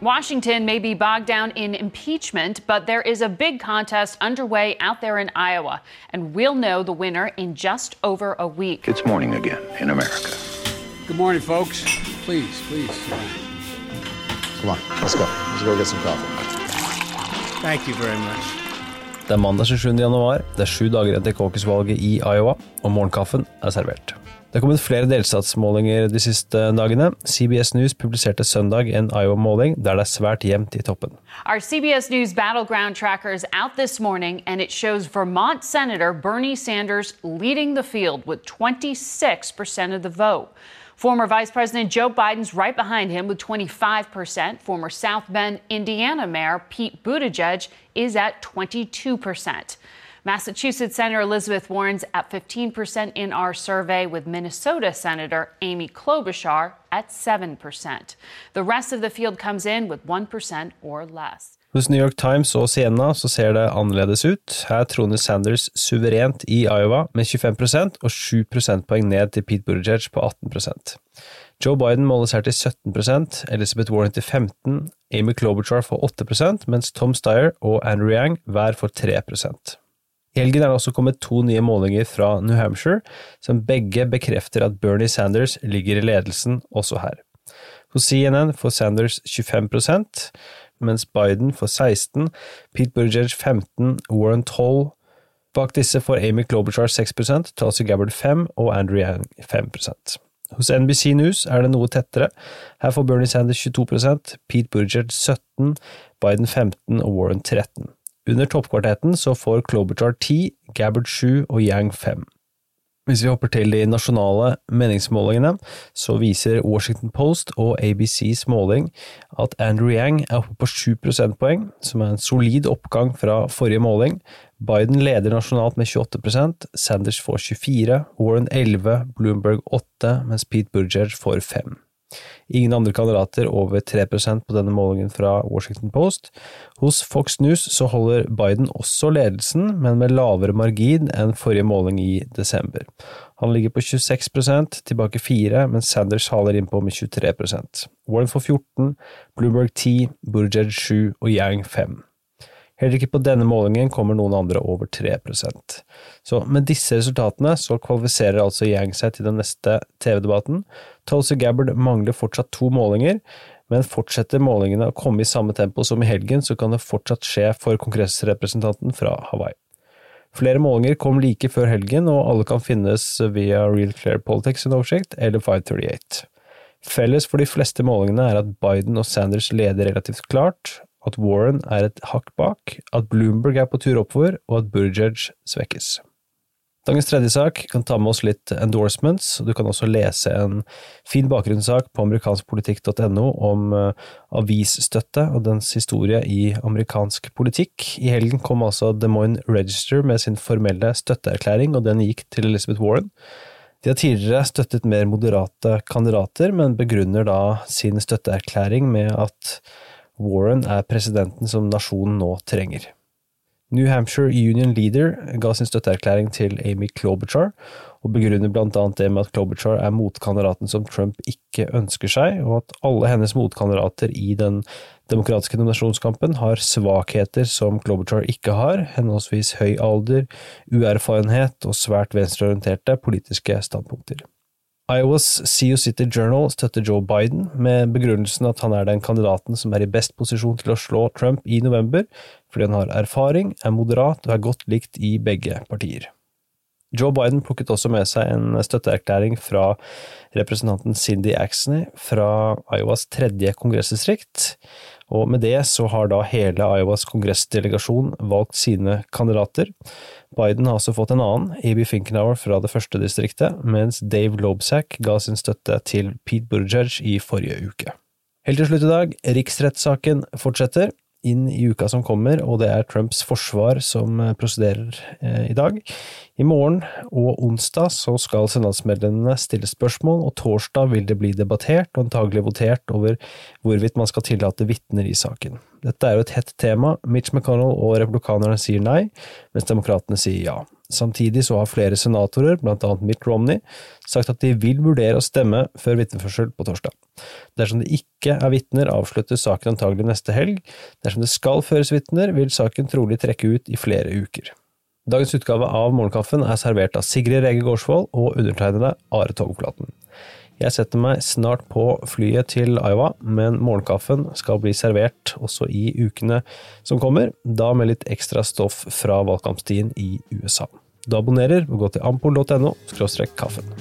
Washington may be bogged down in impeachment, but there is a big contest underway out there in Iowa, and we'll know the winner in just over a week. It's morning again in America. Good morning, folks. Please, please. Come on, let's go. Let's go get some coffee. Thank you very much. Det er mandag 27. januar, det er sju dager etter caucus-valget i Iowa, og morgenkaffen er servert. Det er kommet flere delstatsmålinger de siste dagene. CBS News publiserte søndag en Iowa-måling der det er svært jevnt i toppen. Our CBS News battleground tracker is out this morning, and it shows Vermont Senator Bernie Sanders leading the field with 26% of the vote. Former Vice President Joe Biden's right behind him with 25%. Former South Bend, Indiana Mayor Pete Buttigieg is at 22%. Massachusetts Senator Elizabeth Warren's at 15% in our survey, with Minnesota Senator Amy Klobuchar at 7%. The rest of the field comes in with 1% or less. Hos New York Times og Siena så ser det annerledes ut. Her troner Sanders suverent i Iowa med 25% og 7 prosentpoeng ned til Pete Buttigieg på 18% Joe Biden måles her til 17% Elizabeth Warren til 15 Amy Klobuchar får 8% mens Tom Steyer og Andrew Yang hver får 3 i helgen er det også kommet to nye målinger fra New Hampshire, som begge bekrefter at Bernie Sanders ligger i ledelsen også her. Hos CNN får Sanders 25% mens Biden får 16 Pete Buttigieg 15 Warren 12 Bak disse får Amy Klobuchar 6% Tulsi Gabbard 5 og Andrew Yang 5% hos NBC News er det noe tettere. Her får Bernie Sanders 22% Pete Buttigieg 17 Biden 15 og Warren 13 under toppkvartetten så får Klobuchar 10, Gabbard 7 og Yang 5. Hvis vi hopper til de nasjonale meningsmålingene, så viser Washington Post og ABCs måling at Andrew Yang er oppe på 7 prosentpoeng, som er en solid oppgang fra forrige måling. Biden leder nasjonalt med 28 Sanders får 24 Warren 11 Bloomberg 8 mens Pete Buttigieg får 5 Ingen andre kandidater over 3% på denne målingen fra Washington Post. Hos Fox News så holder Biden også ledelsen, men med lavere margin enn forrige måling i desember. Han ligger på 26% tilbake 4 mens Sanders haler innpå med 23% Warren får 14 Bloomberg 10 Burjed 7 og Yang 5 Heller ikke på denne målingen kommer noen andre over 3% Så med disse resultatene så kvalifiserer altså Yang seg til den neste TV-debatten. Tulsi Gabbard mangler fortsatt to målinger, men fortsetter målingene å komme i samme tempo som i helgen, så kan det fortsatt skje for kongressrepresentanten fra Hawaii. Flere målinger kom like før helgen, og alle kan finnes via Real Clear Politics sin oversikt eller 538. Felles for de fleste målingene er at Biden og Sanders leder relativt klart, at Warren er et hakk bak, at Bloomberg er på tur oppover, og at Buttigieg svekkes. Dagens tredje sak kan ta med oss litt endorsements, og du kan også lese en fin bakgrunnssak på amerikanskpolitikk.no om uh, avisstøtte og dens historie i amerikansk politikk. I helgen kom altså Des Moines Register med sin formelle støtteerklæring, og den gikk til Elizabeth Warren. De har tidligere støttet mer moderate kandidater, men begrunner da sin støtteerklæring med at Warren er presidenten som nasjonen nå trenger. New Hampshire Union Leader ga sin støtteerklæring til Amy Klobuchar, og begrunner blant annet det med at Klobuchar er motkandidaten som Trump ikke ønsker seg, og at alle hennes motkandidater i den demokratiske nominasjonskampen har svakheter som Klobuchar ikke har, henholdsvis høy alder, uerfarenhet og svært venstreorienterte politiske standpunkter. Iowas CEO City Journal støtter Joe Biden, med begrunnelsen at han er den kandidaten som er i best posisjon til å slå Trump i november, fordi han har erfaring, er moderat og er godt likt i begge partier. Joe Biden plukket også med seg en støtteerklæring fra representanten Cindy Axney fra Iowas tredje kongressdistrikt, og med det så har da hele Iowas kongressdelegasjon valgt sine kandidater. Biden har også fått en annen, Aby Finkenauer fra det første distriktet, mens Dave Lobsack ga sin støtte til Pete Buttigieg i forrige uke. Helt til slutt i dag, riksrettssaken fortsetter inn i uka som kommer, og det er Trumps forsvar som prosederer eh, i dag. I morgen og onsdag så skal senatsmedlemmene stille spørsmål, og torsdag vil det bli debattert og antagelig votert over hvorvidt man skal tillate vitner i saken. Dette er jo et hett tema. Mitch McConnell og republikanerne sier nei, mens demokratene sier ja. Samtidig så har flere senatorer, blant annet Mitt Romney, sagt at de vil vurdere å stemme før vitneførsel på torsdag. Dersom det ikke er vitner, avsluttes saken antagelig neste helg. Dersom det skal føres vitner, vil saken trolig trekke ut i flere uker. Dagens utgave av Morgenkaffen er servert av Sigrid Rege Gårdsvold og undertegnede Are Togflaten. Jeg setter meg snart på flyet til Iowa, men morgenkaffen skal bli servert også i ukene som kommer, da med litt ekstra stoff fra valgkampstien i USA. Du abonnerer og gå til ampol.no kaffen.